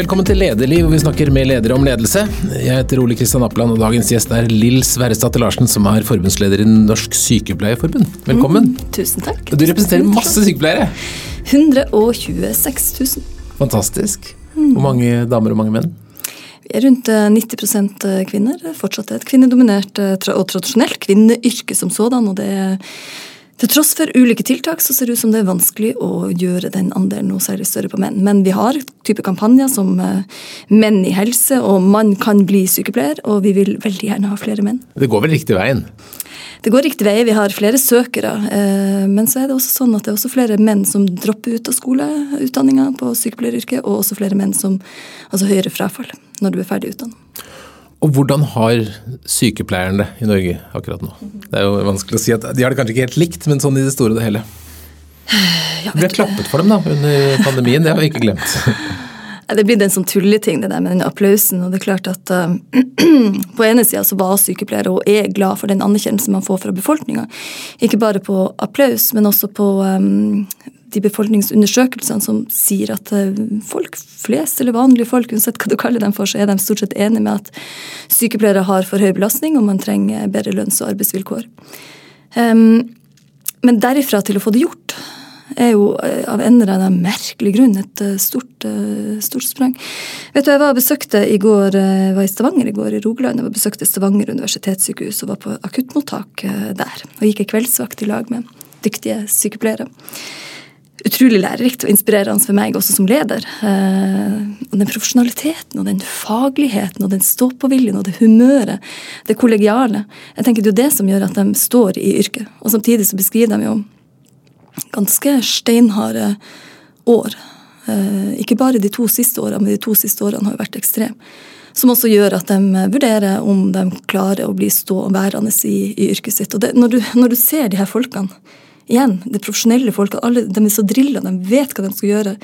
Velkommen til Lederliv, hvor vi snakker med ledere om ledelse. Jeg heter Ole Kristian Appeland, og dagens gjest er Lill Sverresdatter Larsen, som er forbundsleder i Norsk Sykepleierforbund. Velkommen. Mm, tusen takk. Du representerer masse sykepleiere. 126 000. Fantastisk. Hvor mange damer og mange menn? Vi er rundt 90 eh, kvinner. Fortsatt et kvinnedominert eh, og tradisjonelt kvinneyrke som sådan. og det er til tross for ulike tiltak så ser det ut som det er vanskelig å gjøre den andelen noe særlig større på menn. Men vi har type kampanjer som eh, Menn i helse og Mann kan bli sykepleier, og vi vil veldig gjerne ha flere menn. Det går vel riktig veien? Det går riktig vei. Vi har flere søkere. Eh, men så er det også sånn at det er også flere menn som dropper ut av skoleutdanninga på sykepleieryrket, og også flere menn som altså høyere frafall når du er ferdig utdannet. Og hvordan har sykepleierne det i Norge akkurat nå? Det er jo vanskelig å si at De har det kanskje ikke helt likt, men sånn i det store og det hele. Ja, vi har klappet for dem da, under pandemien, det har vi ikke glemt. Det blir en sånn tulleting, det der med den applausen. og det er klart at uh, På ene sida så var sykepleiere og er glad for den anerkjennelsen man får fra befolkninga. Ikke bare på applaus, men også på um, de befolkningsundersøkelsene som sier at eh, folk flest, eller vanlige folk, uansett hva du kaller dem for, så er de stort sett enige med at sykepleiere har for høy belastning, og man trenger bedre lønns- og arbeidsvilkår. Um, men derifra til å få det gjort er jo eh, av en eller annen merkelig grunn et eh, stort, stort sprang. Vet du, Jeg var besøkte i går, var i Stavanger i går, i Rogaland. Jeg var besøkte Stavanger universitetssykehus og var på akuttmottak der. Og gikk ei kveldsvakt i lag med dyktige sykepleiere utrolig lærerikt og inspirerende for meg også som leder. Eh, og den profesjonaliteten og den fagligheten og den stå-på-viljen og det humøret, det kollegiale. Jeg tenker Det er jo det som gjør at de står i yrket. Og samtidig så beskriver de jo ganske steinharde år. Eh, ikke bare de to siste årene, men de to siste årene har jo vært ekstreme. Som også gjør at de vurderer om de klarer å bli ståværende i, i yrket sitt. Og det, når, du, når du ser de her folkene igjen, det profesjonelle folk, alle, de er så drilla, de vet hva de skal gjøre.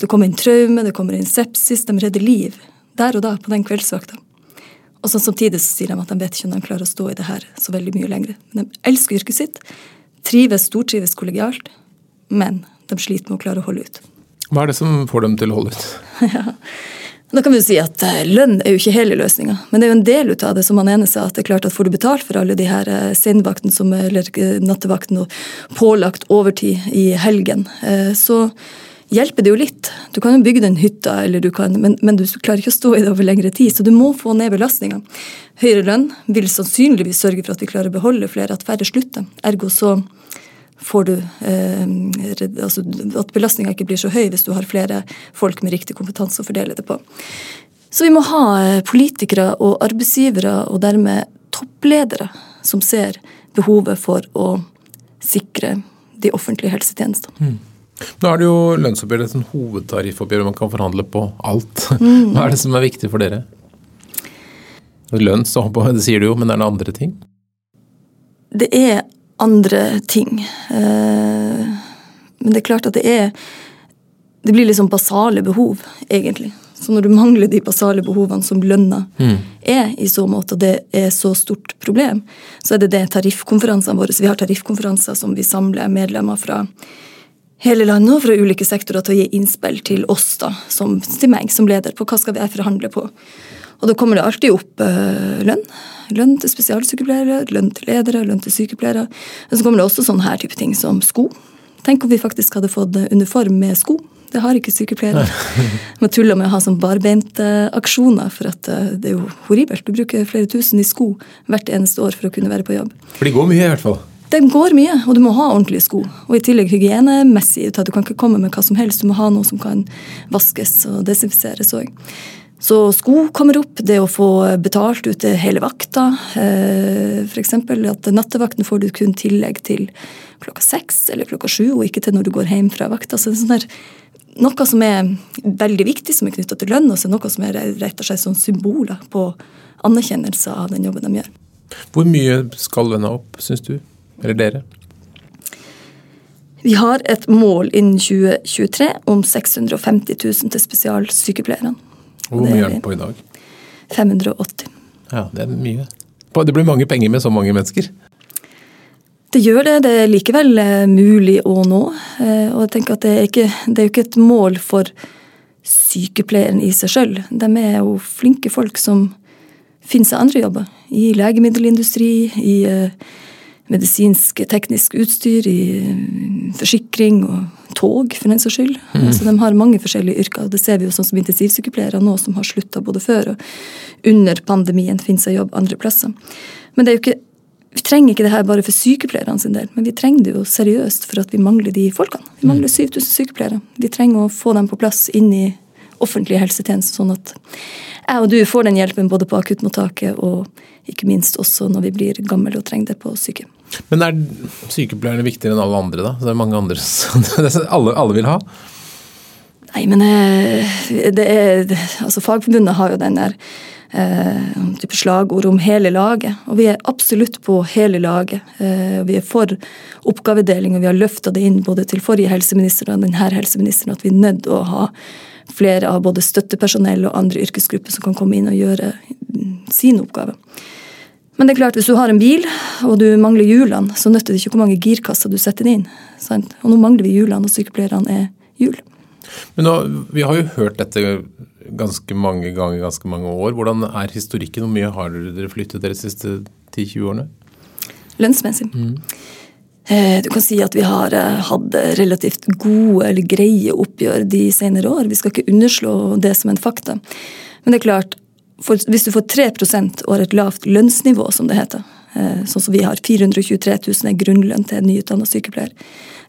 Det kommer inn traume, det kommer inn sepsis, de redder liv. Der og da, på den kveldsvakta. Og så Samtidig så sier de at de vet ikke om de klarer å stå i det her så veldig mye lenger. Men de elsker yrket sitt, trives, stortrives kollegialt, men de sliter med å klare å holde ut. Hva er det som får dem til å holde ut? ja, da kan vi jo si at eh, Lønn er jo ikke hele løsninga, men det er jo en del ut av det. som han ene sa, at det er klart at Får du betalt for alle de her eh, senvaktene eller eh, nattevakten og pålagt overtid i helgen, så hjelper det jo litt. Du kan jo bygge den hytta, kan, men, men, du klarer ikke å stå i det over lengre tid. Så du må få ned belastninga. Høyere lønn vil sannsynligvis sørge for at vi klarer å beholde flere, at færre slutter. Ergo så får du eh, altså At belastninga ikke blir så høy hvis du har flere folk med riktig kompetanse å fordele det på. Så vi må ha eh, politikere og arbeidsgivere, og dermed toppledere, som ser behovet for å sikre de offentlige helsetjenestene. Mm. Nå er det jo lønnsoppgjør et sånn hovedtariffoppgjør, man kan forhandle på alt. Mm. Hva er det som er viktig for dere? Lønns, det sier du jo, men er det andre ting? Det er andre ting. Eh, men det er klart at det er Det blir liksom basale behov, egentlig. Så når du mangler de basale behovene som lønna mm. er, i så måte, og det er så stort problem, så er det det tariffkonferansene våre. Vi har tariffkonferanser som vi samler medlemmer fra hele landet og fra ulike sektorer til å gi innspill til oss, da, som, til meg som leder, på hva skal vi forhandle på. Og da kommer det alltid opp øh, lønn. Lønn til spesialsykepleiere, lønn til ledere, lønn til sykepleiere. Men så kommer det også sånne her type ting som sko. Tenk om vi faktisk hadde fått uniform med sko. Det har ikke sykepleiere. Man tuller med å ha sånn barbeintaksjoner, for at øh, det er jo horribelt. Du bruker flere tusen i sko hvert eneste år for å kunne være på jobb. For de går mye, i hvert fall. De går mye, og du må ha ordentlige sko. Og i tillegg hygienemessig. Du kan ikke komme med hva som helst. Du må ha noe som kan vaskes og desinfiseres òg. Så sko kommer opp, det å få betalt ut hele vakta. Eh, F.eks. at nattevakten får du kun tillegg til klokka seks eller klokka sju, og ikke til når du går hjem fra vakta. Så det er sånn der, noe som er veldig viktig, som er knytta til lønn, og så noe som er rett og slett sånn symboler på anerkjennelse av den jobben de gjør. Hvor mye skal lønna opp, syns du? Eller dere? Vi har et mål innen 2023 om 650 000 til spesialsykepleierne. Hvor mye er den på i dag? 580. Ja, det er mye. Det blir mange penger med så mange mennesker? Det gjør det. Det er likevel eh, mulig å nå. Eh, og jeg tenker at det er, ikke, det er jo ikke et mål for sykepleieren i seg sjøl. De er jo flinke folk som finner seg andre jobber. I legemiddelindustri, i uh, medisinsk teknisk utstyr, i forsikring og tog, for den saks skyld. Mm. Altså, de har mange forskjellige yrker. og Det ser vi jo sånn som intensivsykepleiere nå som har slutta både før og under pandemien, finner seg jobb andre plasser. Men det er jo ikke vi trenger ikke det her bare for sykepleierne sin del, men vi trenger det jo seriøst for at vi mangler de folkene. Vi mangler 7000 sykepleiere. Vi trenger å få dem på plass inn i offentlige helsetjenester, sånn at jeg og du får den hjelpen både på akuttmottaket og ikke minst også når vi blir gamle og trenger det på sykehjem. Men er sykepleierne viktigere enn alle andre, da? Det er mange andre som alle, alle vil ha? Nei, men eh, det er Altså, Fagforbundet har jo den der eh, type slagord om hele laget. Og vi er absolutt på hele laget. Eh, vi er for oppgavedeling, og vi har løfta det inn både til forrige helseminister og denne helseministeren at vi er nødt til å ha flere av både støttepersonell og andre yrkesgrupper som kan komme inn og gjøre sin oppgave. Men det er klart, hvis du har en bil og du mangler hjulene, så nytter det ikke hvor mange girkasser du setter inn. Sant? Og nå mangler vi hjulene, og sykepleierne er hjul. Men nå, Vi har jo hørt dette ganske mange ganger ganske mange år. Hvordan er historikken? Hvor mye har dere flyttet dere de siste 10-20 årene? Lønnsmessig. Mm. Eh, du kan si at vi har eh, hatt relativt gode eller greie oppgjør de senere år. Vi skal ikke underslå det som en fakta. Men det er klart, hvis du får 3 og har et lavt lønnsnivå, som det heter, eh, sånn som vi har, 423 000 er grunnlønn til en nyutdanna sykepleier,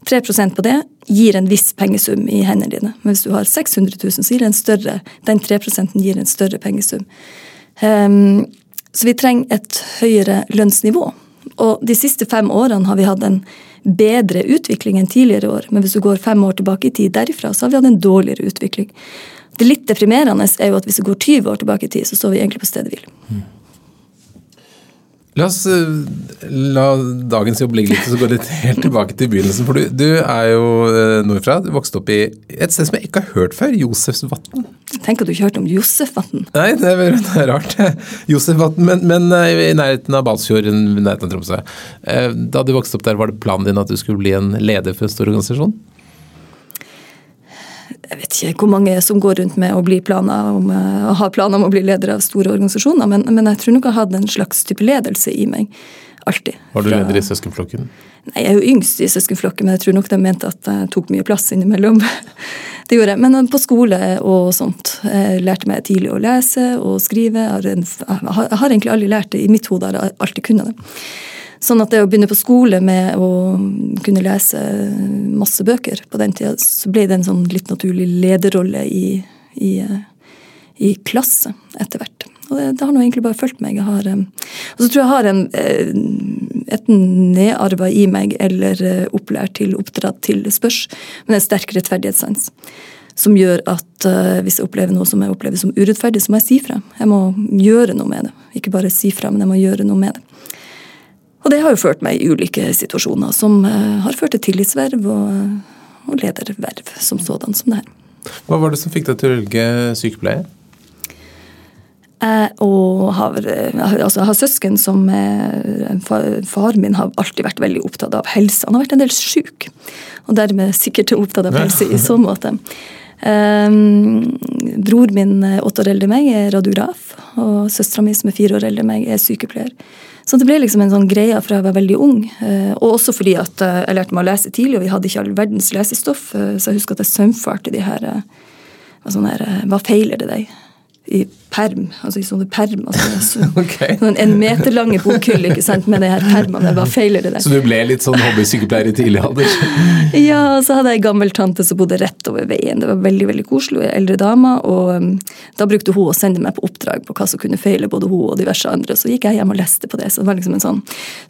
3 på det gir en viss pengesum i hendene dine. Men hvis du har 600 000, så gir en større, den 3% gir en større pengesum. Um, så vi trenger et høyere lønnsnivå. Og de siste fem årene har vi hatt en bedre utvikling enn tidligere år. Men hvis du går fem år tilbake i tid derifra, så har vi hatt en dårligere utvikling. Det litt deprimerende er jo at hvis du går 20 år tilbake i tid, så står vi egentlig på stedet hvil. Mm. La oss eh, la dagens jobb ligge litt, og så gå litt helt tilbake til begynnelsen. For du, du er jo eh, nordfra. Du vokste opp i et sted som jeg ikke har hørt før, Josefsvatn. Tenk at du ikke har hørt om Josefvatn. Nei, det er, det er rart. Josefvatn, men, men, eh, i nærheten av Balsfjord, i nærheten av Tromsø. Da du vokste opp der, var det planen din at du skulle bli en leder for en stor organisasjon? Jeg vet ikke hvor mange som går rundt med å bli planer om, å ha planer om å bli leder av store organisasjoner, men, men jeg tror nok jeg hadde en slags type ledelse i meg. Alltid. Var du leder i søskenflokken? Nei, Jeg er jo yngst i søskenflokken, men jeg tror nok de mente at jeg tok mye plass innimellom. Det gjorde jeg. Men på skole og sånt. Jeg lærte meg tidlig å lese og skrive. Jeg har, egentlig aldri lært det. I mitt hode har jeg alltid kunnet det. Sånn at det å begynne på skole med å kunne lese masse bøker på den tida, så ble det en sånn litt naturlig lederrolle i, i, i klasse etter hvert. Og det, det, har nå egentlig bare fulgt meg. Har, eh, og så tror jeg jeg har en, enten et nedarva i meg, eller eh, opplært til, oppdratt til spørs, men en sterk rettferdighetssans. Som gjør at uh, hvis jeg opplever noe som jeg opplever som urettferdig, så må jeg si fra. Jeg må gjøre noe med det. Ikke bare si fra, men jeg må gjøre noe med det. Og det har jo ført meg i ulike situasjoner som eh, har ført til tillitsverv og, og lederverv som sådan som det her. Hva var det som fikk deg til å velge sykepleie? Jeg, og har, altså jeg har søsken som far min har alltid vært veldig opptatt av helse. Han har vært en del sjuk, og dermed sikkert opptatt av helse i så måte. Um, bror min, åtte år eldre enn meg, er radiograf. Og søstera mi, som er fire år eldre enn meg, er sykepleier. Så det ble liksom en sånn greie fra jeg var veldig ung. Eh, og også fordi at jeg lærte meg å lese tidlig, og vi hadde ikke all verdens lesestoff. Eh, så jeg husker at jeg saumfarte de her, sånn her Hva feiler det deg? I perm, altså i sånne permer. Altså, okay. Sånn en meter lange bokhyller ikke sant, med de her permene. Hva feiler det der? Så du ble litt sånn hobbysykepleier i tidlig alder? ja, så hadde jeg ei gammel tante som bodde rett over veien. Det var veldig veldig koselig, eldre dame. Og um, da brukte hun å sende meg på oppdrag på hva som kunne feile både hun og diverse andre. Så gikk jeg hjem og leste på det. Så det var liksom en sånn.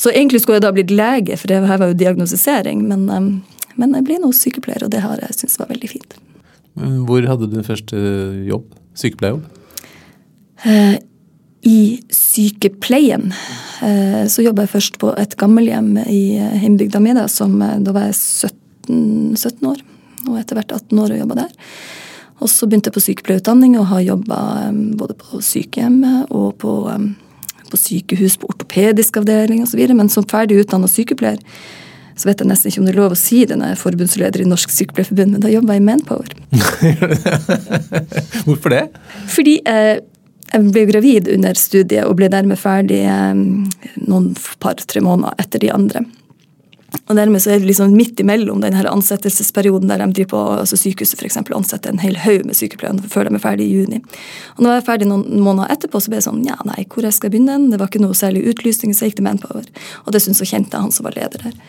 Så egentlig skulle jeg da blitt lege, for det her var jo diagnostisering. Men, um, men jeg ble nå sykepleier, og det har jeg syntes var veldig fint. Hvor hadde du din første jobb? Sykepleierjobb? Eh, I sykepleien eh, så jobba jeg først på et gammelhjem i hjembygda mi. Da, som, eh, da var jeg 17, 17 år, og etter hvert 18 år og jobba der. Og så begynte jeg på sykepleierutdanning og har jobba både på sykehjem og på, på sykehus, på ortopedisk avdeling osv. Men som ferdig utdanna sykepleier så vet jeg nesten ikke om det er lov å si det når jeg er forbundsleder i Norsk Sykepleierforbund, men da jobber jeg i Manpower. Hvorfor det? Fordi eh, jeg ble gravid under studiet og ble dermed ferdig eh, noen par-tre måneder etter de andre. Og dermed så er det liksom midt imellom denne ansettelsesperioden der de driver på, altså sykehuset for eksempel, ansetter en hel haug med sykepleiere før de er ferdig i juni. Og når jeg er ferdig noen måneder etterpå, så ble det sånn ja, nei, hvor jeg skal begynne? Det var ikke noe særlig utlysning, så jeg gikk til Manpower. Og det syntes jeg kjente jeg han som var leder der.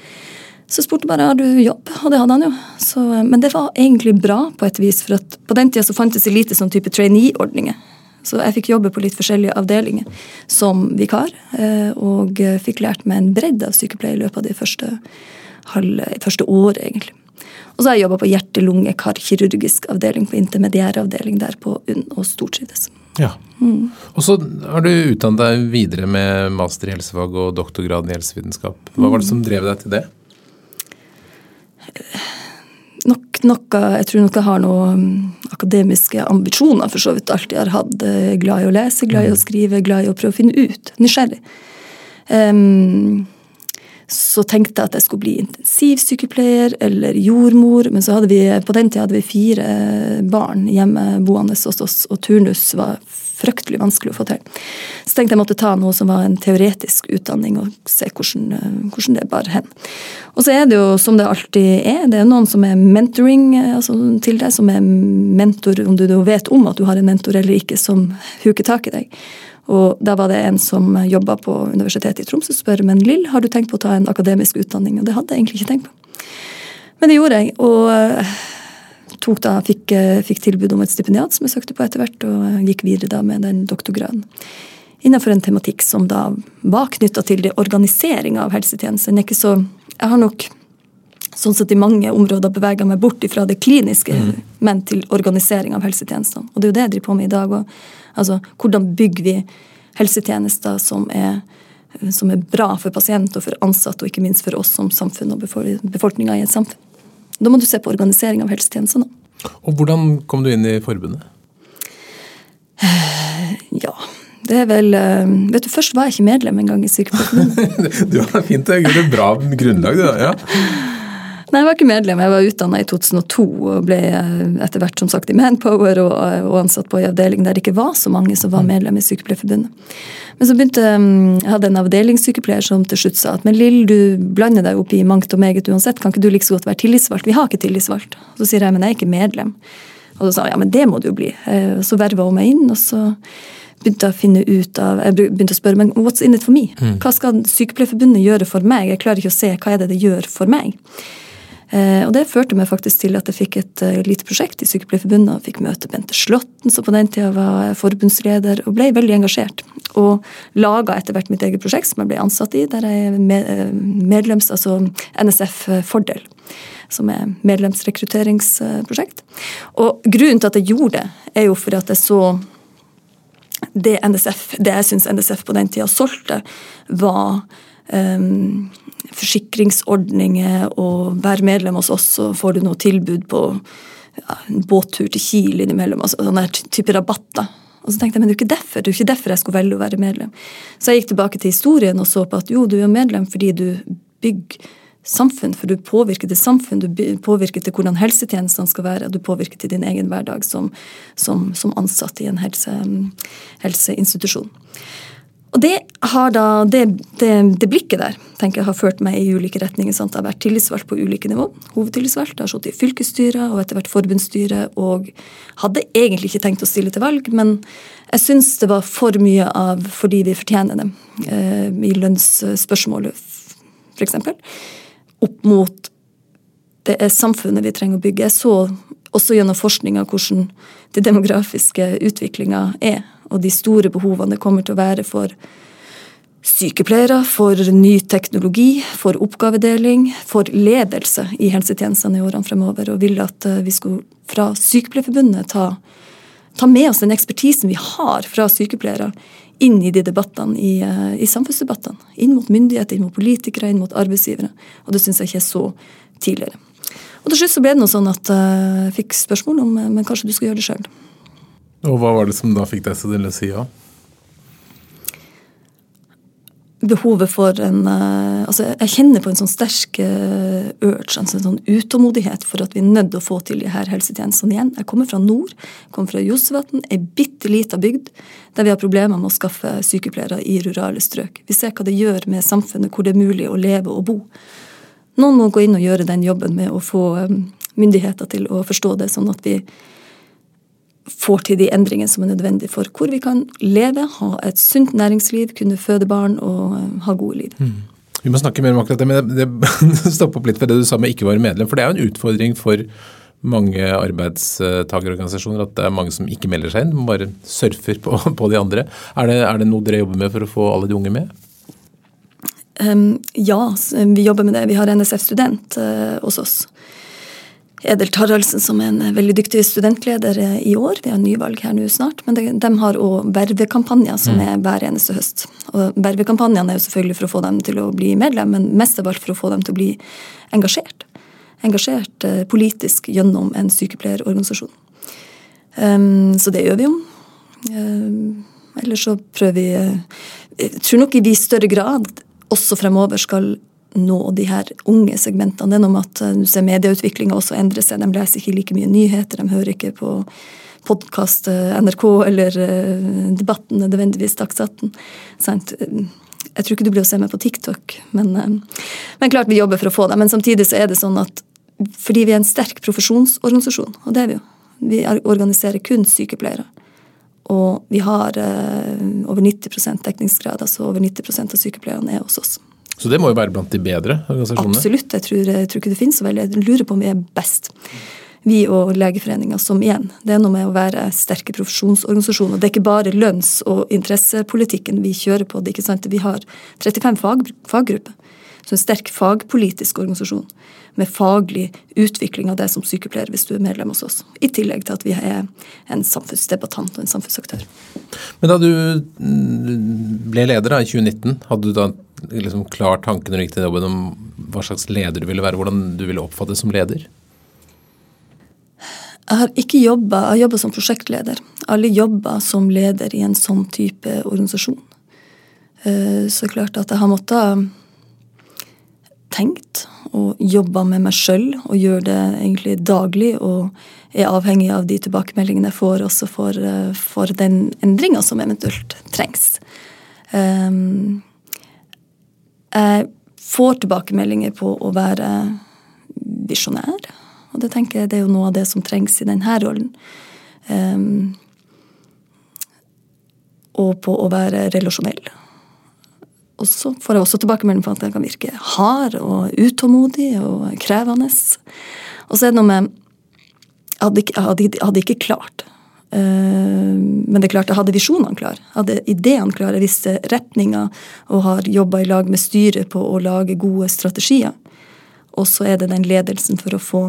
Så jeg spurte bare har du jobb, og det hadde han jo. Så, men det var egentlig bra på et vis, for på den tida så fantes det lite sånn type trainee-ordninger. Så jeg fikk jobbe på litt forskjellige avdelinger som vikar, eh, og fikk lært meg en bredde av sykepleie i løpet av det første, halve, første året, egentlig. Og så har jeg jobba på hjerte-lunge-kar-kirurgisk avdeling på intermediæravdeling der på UNN, og stortrives. Ja. Mm. Og så har du utdannet deg videre med master i helsefag og doktorgraden i helsevitenskap. Hva var det som drev deg til det? Nok noe Jeg tror nok jeg har noen akademiske ambisjoner, for så vidt. Alltid har hatt. Eh, glad i å lese, glad i å mm. skrive, glad i å prøve å finne ut. Nysgjerrig. Um, så tenkte jeg at jeg skulle bli intensivsykepleier eller jordmor. Men så hadde vi, på den tida hadde vi fire barn hjemme boende hos oss, og turnus var fryktelig vanskelig å få til. Så tenkte jeg måtte ta noe som var en teoretisk utdanning, og se hvordan, eh, hvordan det bar hen. Og så er det jo som det alltid er, det er noen som er mentoring eh, altså, til deg, som er mentor, om du vet om at du har en mentor eller ikke, som huker tak i deg. Og da var det en som jobba på Universitetet i Tromsø, spør men Lill, har du tenkt på å ta en akademisk utdanning? Og det hadde jeg egentlig ikke tenkt på. Men det gjorde jeg. og eh, tok da, fikk, eh, fikk, tilbud om et stipendiat som jeg søkte på etter hvert, og gikk videre da med den doktorgraden. Innenfor en tematikk som da var knytta til organisering av helsetjenesten. Ikke så, jeg har nok sånn sett i mange områder bevega meg bort fra det kliniske, mm. men til organisering av helsetjenestene. Og det er jo det jeg driver på med i dag òg. Altså, hvordan bygger vi helsetjenester som er, som er bra for pasient og for ansatte, og ikke minst for oss som samfunn og befolkninga i et samfunn. Da må du se på organisering av helsetjenestene. Og hvordan kom du inn i forbundet? Ja, det er vel eh, Vet du, Først var jeg ikke medlem engang i Sykepleierforbundet. du har fint, det er et bra grunnlag, du. ja. Nei, jeg var ikke medlem. Jeg var utdanna i 2002 og ble eh, etter hvert som sagt i Manpower og, og ansatt på en avdeling der det ikke var så mange som var mm. medlem i Sykepleierforbundet. Men så begynte mm, jeg hadde en avdelingssykepleier som til slutt sa at men Lill, du blander deg opp i mangt og meget uansett. Kan ikke du like så godt være tillitsvalgt? Vi har ikke tillitsvalgt. Så sier jeg men jeg er ikke medlem. Og så sa hun ja, men det må du jo bli. Eh, så verva hun meg inn, og så begynte å finne ut av, jeg begynte å spørre men what's in it for me? Mm. Hva skal Sykepleierforbundet gjøre for meg? Jeg klarer ikke å se hva er det det gjør for meg. Eh, og det førte meg faktisk til at jeg fikk et uh, lite prosjekt i Sykepleierforbundet. og Fikk møte Bente Slåtten, som på den tida var forbundsleder, og ble veldig engasjert. Og laga etter hvert mitt eget prosjekt, som jeg ble ansatt i, der jeg er uh, medlems, altså NSF Fordel. Som er medlemsrekrutteringsprosjekt. Og grunnen til at jeg gjorde det, er jo fordi at jeg så det NSF, det jeg syns NSF på den tida solgte, var um, forsikringsordninger og være medlem hos oss, så får du noe tilbud på ja, en båttur til Kiel innimellom. altså Sånne type rabatter. Og så tenkte jeg, men det er jo ikke derfor det er jo ikke derfor jeg skulle velge å være medlem. Så jeg gikk tilbake til historien og så på at jo, du er medlem fordi du bygger samfunn, for du påvirker til samfunn, du påvirker til hvordan helsetjenestene skal være, og du påvirker til din egen hverdag som, som, som ansatt i en helse, helseinstitusjon. Og det, da, det, det, det, blikket der tenker jeg har ført meg i ulike retninger. Sant? Jeg har vært tillitsvalgt på ulike nivå. Hovedtillitsvalgt. Jeg har sittet i fylkesstyret og etter hvert forbundsstyret. Og hadde egentlig ikke tenkt å stille til valg, men jeg syns det var for mye av fordi vi fortjener det, eh, i lønnsspørsmålet f.eks. Opp mot det er samfunnet vi trenger å bygge. Jeg så også gjennom forskninga hvordan den demografiske utviklinga er og de store behovene det kommer til å være for sykepleiere, for ny teknologi, for oppgavedeling, for ledelse i helsetjenestene i årene fremover. Og vil at eh, vi skulle fra Sykepleierforbundet ta, ta med oss den ekspertisen vi har fra sykepleiere inn i de debattene i, eh, i samfunnsdebattene. Inn mot myndigheter, inn mot politikere, inn mot arbeidsgivere. Og det syns jeg ikke er så tidligere. Og til slutt så ble det noe sånn at eh, jeg fikk spørsmål om men kanskje du skal gjøre det sjøl. Og hva var det som da fikk deg til å si ja? behovet for en uh, altså Jeg kjenner på en sånn sterk uh, urge, altså en sånn utålmodighet for at vi er nødt til å få til de her helsetjenestene igjen. Jeg kommer fra nord, kommer fra Josvatn, ei bitte lita bygd der vi har problemer med å skaffe sykepleiere i rurale strøk. Vi ser hva det gjør med samfunnet hvor det er mulig å leve og bo. Noen må gå inn og gjøre den jobben med å få um, myndigheter til å forstå det, sånn at vi får til de endringene som er nødvendige for hvor vi kan leve, ha et sunt næringsliv, kunne føde barn og eh, ha gode liv. Mm. Vi må snakke mer om akkurat det, men det stopper opp litt ved det du sa med ikke være medlem. For det er jo en utfordring for mange arbeidstakerorganisasjoner at det er mange som ikke melder seg inn, bare surfer på, på de andre. Er det, er det, noe dere jobber med for å få alle de unge med? Um, ja, vi jobber med det. Vi har NSF Student uh, hos oss. Edel Taraldsen, som er en eh, veldig dyktig studentleder eh, i år. Vi har nyvalg her nå snart. Men de, de har òg vervekampanjer som mm. er hver eneste høst. Og Vervekampanjene er jo selvfølgelig for å få dem til å bli medlem, men mest av alt for å få dem til å bli engasjert. Engasjert eh, politisk gjennom en sykepleierorganisasjon. Um, så det gjør vi jo. Um, ellers så prøver vi Jeg tror nok vi i større grad også fremover skal nå de her unge segmentene. Det er noe med at eh, du ser medieutviklinga også endre seg. De leser ikke like mye nyheter, de hører ikke på podkast eh, NRK eller eh, Debatten nødvendigvis Dagsnytt 18. Jeg tror ikke du blir å se meg på TikTok, men, men, klart vi jobber for å få det. Men samtidig så er det sånn at fordi vi er en sterk profesjonsorganisasjon, og det er vi jo Vi organiserer kun sykepleiere. Og vi har over 90% dekningsgrad, altså over 90% av sykepleierne er hos oss. Så det må jo være blant de bedre organisasjonene? Absolutt. Jeg tror, jeg tror ikke det finnes så veldig. Jeg lurer på om vi er best. Vi og Legeforeninga som igjen. Det er noe med å være sterke profesjonsorganisasjoner. Det er ikke bare lønns- og interessepolitikken vi kjører på. det ikke sant? Vi har 35 fag, faggrupper. Så en sterk fagpolitisk organisasjon med faglig utvikling av det som sykepleier hvis du er medlem hos oss. I tillegg til at vi er en samfunnsdebattant og en samfunnsaktør. Men da du mm, ble leder da, i 2019, hadde du da liksom klar tanke når du gikk til jobben om hva slags leder du ville være, hvordan du ville oppfattes som leder? Jeg har ikke jobba, jeg har jobba som prosjektleder. Alle jobber som leder i en sånn type organisasjon. Eh, så klart at jeg har måttet tenkt og jobba med meg sjøl og gjør det egentlig daglig og er avhengig av de tilbakemeldingene jeg får også for, eh, for den endringa som eventuelt trengs. Um, jeg får tilbakemeldinger på å være visjonær. Og det tenker jeg det er jo noe av det som trengs i denne rollen. Um, og på å være relasjonell. Og så får jeg også tilbakemelding på at jeg kan virke hard og utålmodig og krevende. Og så er det noe med Jeg hadde hadde, hadde ikke klart Eh, men det er klart, jeg hadde visjonene klare. Hadde ideene klare. Jeg visste retninga og har jobba i lag med styret på å lage gode strategier. Og så er det den ledelsen for å få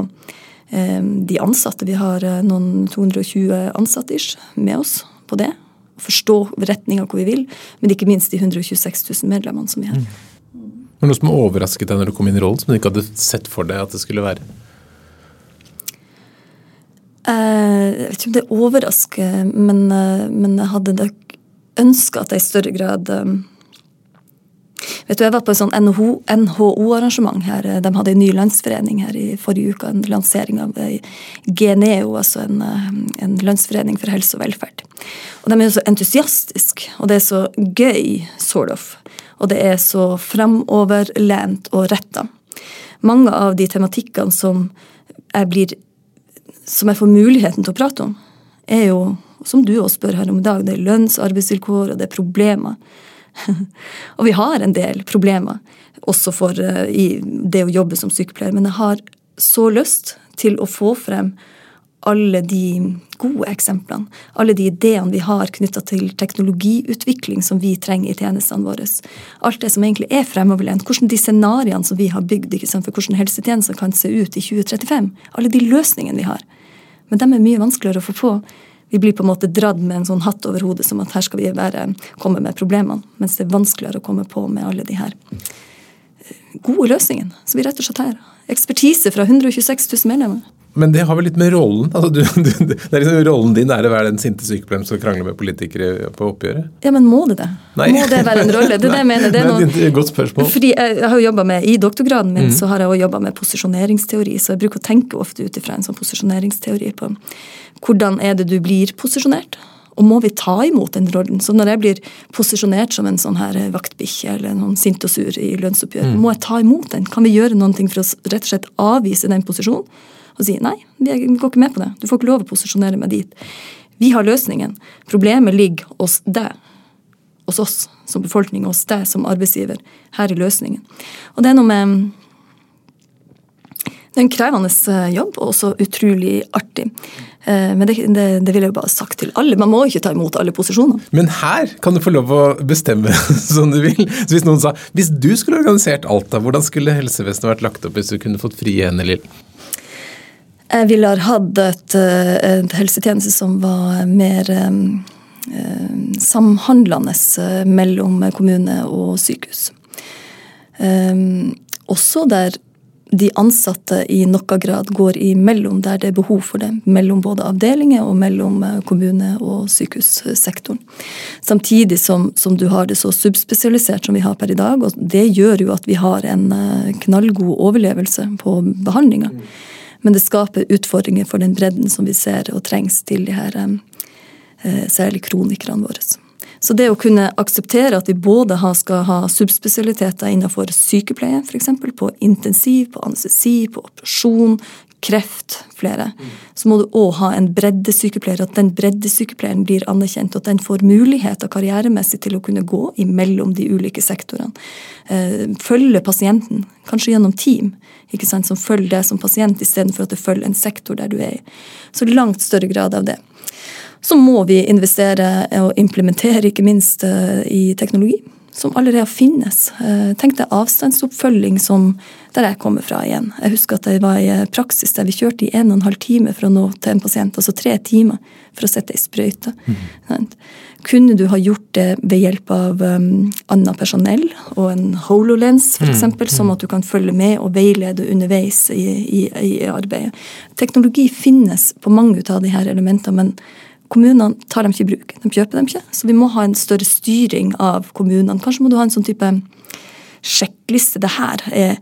eh, de ansatte. Vi har eh, noen 220 ansatte med oss på det. Forstå retninga hvor vi vil, men ikke minst de 126 000 medlemmene som vi har. Mm. Noe som overrasket deg når du kom inn i rollen, som du ikke hadde sett for deg at det skulle være? Eh, jeg vet ikke om det overrasker, men, eh, men jeg hadde ønska at jeg i større grad eh, Vet du, Jeg var på et sånn NHO-arrangement her. De hadde en ny landsforening her i forrige uke. En lansering av Geneo, altså en, en landsforening for helse og velferd. Og De er jo så entusiastiske, og det er så gøy, sort of. Og det er så framoverlent og retta. Mange av de tematikkene som jeg blir som jeg får muligheten til å prate om, er jo, som du også spør her om i dag, det er lønns- og arbeidsvilkår, og det er problemer. og vi har en del problemer også for uh, det å jobbe som sykepleier, men jeg har så lyst til å få frem alle de gode eksemplene, alle de ideene vi har knytta til teknologiutvikling som vi trenger i tjenestene våre. Alt det som egentlig er fremoverlent. Hvordan de scenarioene som vi har bygd for hvordan helsetjenester kan se ut i 2035. Alle de løsningene vi har. Men de er mye vanskeligere å få på. Vi blir på en måte dratt med en sånn hatt over hodet som at her skal vi være, komme med problemene. Mens det er vanskeligere å komme på med alle de her eh, gode løsningene som vi rett og slett har. Ekspertise fra 126 000 medlemmer. Men det har vel litt med rollen altså, du, du, det er liksom Rollen din er å være den sinte sykepleieren som krangler med politikere på oppgjøret? Ja, men må det det? Nei. Må det være en rolle? Det er det jeg mener. Det er noe, godt spørsmål. Fordi jeg har jo med, I doktorgraden min mm. så har jeg også jobba med posisjoneringsteori, så jeg bruker å tenke ofte ut ifra en sånn posisjoneringsteori på hvordan er det du blir posisjonert. Og må vi ta imot den rollen? Så når jeg blir posisjonert som en sånn her vaktbikkje eller noen sint og sur i lønnsoppgjøret, mm. må jeg ta imot den? Kan vi gjøre noe for å rett og slett avvise den posisjonen? Og si nei, vi går ikke med på det. Du får ikke lov å posisjonere meg dit. Vi har løsningen. Problemet ligger hos deg. Hos oss som befolkning, hos deg som arbeidsgiver. Her er løsningen. Og det er noe med det er en krevende eh, jobb, og også utrolig artig. Eh, men det, det, det vil jeg jo bare sagt til alle. Man må ikke ta imot alle posisjoner. Men her kan du få lov å bestemme som du vil. Så Hvis noen sa hvis du skulle organisert Alta, hvordan skulle helsevesenet vært lagt opp hvis du kunne fått frie hender, Lill? Jeg ville ha hatt et, eh, et helsetjeneste som var mer um, samhandlende mellom kommune og sykehus. Også der de ansatte i noe grad går imellom der det er behov for det. Mellom både avdelinger og mellom eh, kommune- og sykehussektoren. Samtidig som, som, du har det så subspesialisert som vi har per i dag. og Det gjør jo at vi har en eh, knallgod overlevelse på behandlinga. Men det skaper utfordringer for den bredden som vi ser og trengs til de her eh, særlig kronikerne våre. Så det å kunne akseptere at vi både skal ha subspesialiteter innenfor sykepleie, f.eks. på intensiv, på anestesi, på operasjon, kreft, flere, så må du òg ha en breddesykepleier. At den breddesykepleieren blir anerkjent, og at den får muligheter karrieremessig til å kunne gå imellom de ulike sektorene. Eh, følge pasienten, kanskje gjennom team, ikke sant, som følger deg som pasient, istedenfor at det følger en sektor der du er i. Så langt større grad av det så må vi investere og implementere ikke minst eh, i teknologi som allerede finnes. Eh, tenk deg avstandsoppfølging som der jeg kommer fra igjen. Jeg husker at jeg var i praksis der vi kjørte i en og en halv time for å nå til en pasient. Altså tre timer for å sette ei sprøyte. Mm. Kunne du ha gjort det ved hjelp av um, annet personell og en HoloLens f.eks., mm. mm. sånn at du kan følge med og veilede underveis i, i, i arbeidet? Teknologi finnes på mange av disse elementene, men Kommunene tar dem ikke i bruk. De kjøper dem ikke. Så vi må ha en større styring av kommunene. Kanskje må du ha en sånn type sjekkliste. Det her er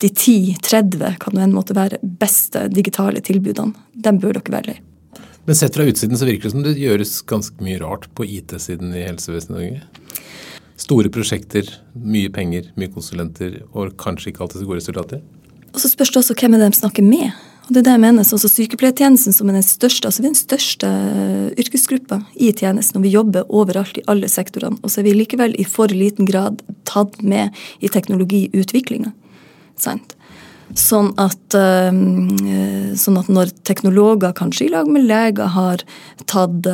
de 10-30 kan det en måte være beste digitale tilbudene. Dem bør dere lei. Men sett fra utsiden så virker det som det gjøres ganske mye rart på IT-siden i helsevesenet Norge. Store prosjekter, mye penger, mye konsulenter og kanskje ikke alltid så gode resultater. Og så spørs det også hvem er det de snakker med. Og det er det jeg mener, sånn Sykepleiertjenesten som er den største altså vi er den største yrkesgruppa i tjenesten, og vi jobber overalt i alle sektorene. Og så er vi likevel i for liten grad tatt med i teknologiutviklinga. Sant? Sånn at, sånn at, når teknologer, kanskje i lag med leger, har tatt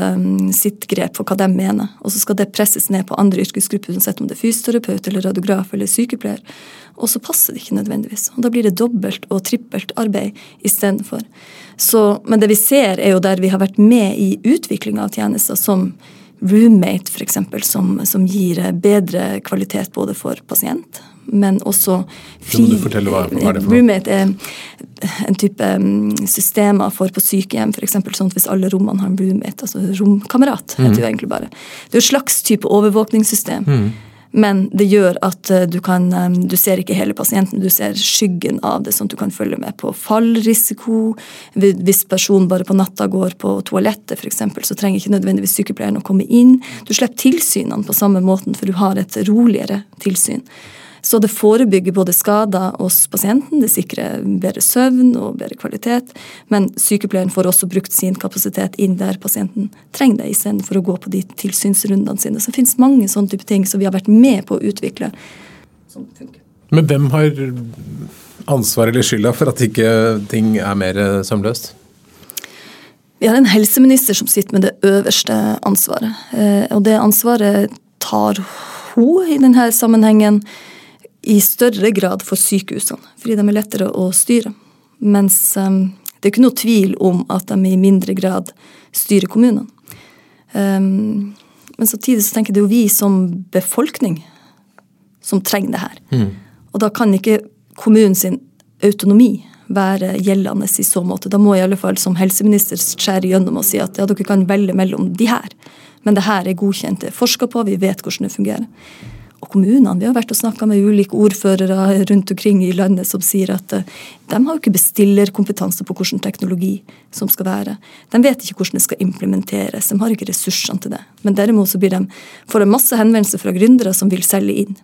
sitt grep for hva de mener, og så skal det presses ned på andre yrkesgrupper, uansett om det er fysioterapeut eller radiograf eller sykepleier, og så passer det ikke nødvendigvis. Og Da blir det dobbelt og trippelt arbeid istedenfor. Men det vi ser, er jo der vi har vært med i utviklinga av tjenester, som Roommate f.eks., som, som gir bedre kvalitet både for pasient, men også fri du fortelle hva, hva er det for? Roommate er en type mm, systemer for på sykehjem, f.eks. sånn at hvis alle rommene har en roommate, altså romkamerat, heter mm. det egentlig bare. Det er et slags type overvåkningssystem. Mm. Men det gjør at eh, du kan eh, Du ser ikke hele pasienten, du ser skyggen av det, sånn at du kan følge med på fallrisiko. Hvis personen bare på natta går på toalettet, f.eks., så trenger ikke nødvendigvis sykepleieren å komme inn. Du slipper tilsynene på samme måten, for du har et roligere tilsyn. Så det forebygger både skader hos pasienten, det sikrer bedre søvn og bedre kvalitet. Men sykepleieren får også brukt sin kapasitet inn der pasienten trenger det, istedenfor å gå på de tilsynsrundene sine. Så det finnes mange sånne type ting som vi har vært med på å utvikle. Men hvem har ansvar eller skylda for at ikke ting er mer sømløst? Vi har en helseminister som sitter med det øverste ansvaret. Eh, og det ansvaret tar hun i denne sammenhengen i større grad for sykehusene, fordi de er lettere å styre. Mens um, det er ikke noe tvil om at de i mindre grad styrer kommunene. Um, men samtidig så tenker jeg det er jo vi som befolkning som trenger det her. Mm. Og da kan ikke kommunen sin autonomi være gjeldende i så måte. Da må jeg i alle fall som helseminister skjære gjennom og si at ja, dere kan velge mellom de her. Men det her er godkjent, det er forska på, vi vet hvordan det fungerer. Og kommunene, Vi har vært og snakka med ulike ordførere rundt omkring i landet som sier at eh, de har jo ikke bestillerkompetanse på hvilken teknologi som skal være. De vet ikke hvordan det skal implementeres, de har ikke ressursene til det. Men derimot så blir de, får de masse henvendelser fra gründere som vil selge inn.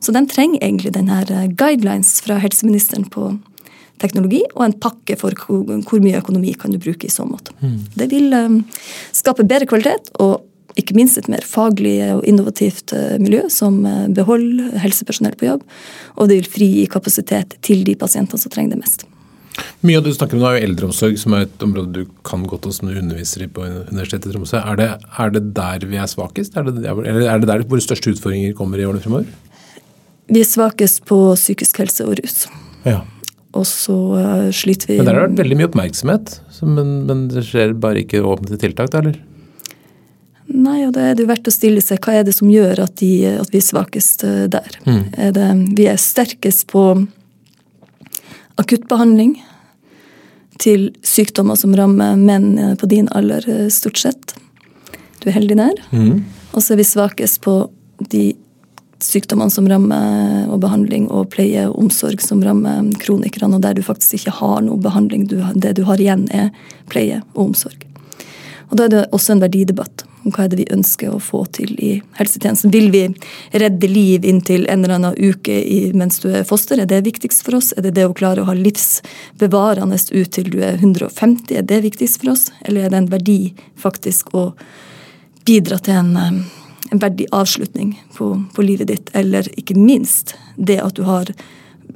Så de trenger egentlig denne eh, guidelines fra helseministeren på teknologi, og en pakke for hvor mye økonomi kan du bruke i så måte. Mm. Det vil um, skape bedre kvalitet og ikke minst et mer faglig og innovativt eh, miljø som eh, beholder helsepersonell på jobb. Og det vil frigi kapasitet til de pasientene som trenger det mest. Mye av det du snakker om nå er jo eldreomsorg, som er et område du kan godt og som du underviser i på Universitetet i Tromsø. Er det, er det der vi er svakest, er det, eller er det der våre største utfordringer kommer i årene fremover? Vi er svakest på psykisk helse og rus. Ja. Og så uh, sliter vi Men der har det vært veldig mye oppmerksomhet, men, men det skjer bare ikke åpne tiltak, da, eller? Nei, og da er det jo verdt å stille seg hva er det som gjør at, de, at vi er svakest eh, der. Mm. Er det, vi er sterkest på akuttbehandling til sykdommer som rammer menn eh, på din alder, eh, stort sett. Du er heldig der. Mm. Og så er vi svakest på de sykdommene som rammer og behandling og pleie og omsorg som rammer kronikerne, og der du faktisk ikke har noe behandling. Du, det du har igjen, er pleie og omsorg. Og Da er det også en verdidebatt om hva er det vi ønsker å få til i helsetjenesten. Vil vi redde liv inntil en eller annen uke mens du er foster? Er det viktigst for oss? Er det det å klare å ha livsbevarende ut til du er 150? Er det viktigst for oss? Eller er det en verdi faktisk å bidra til en, eh, en verdig avslutning på, på livet ditt? Eller ikke minst det at du har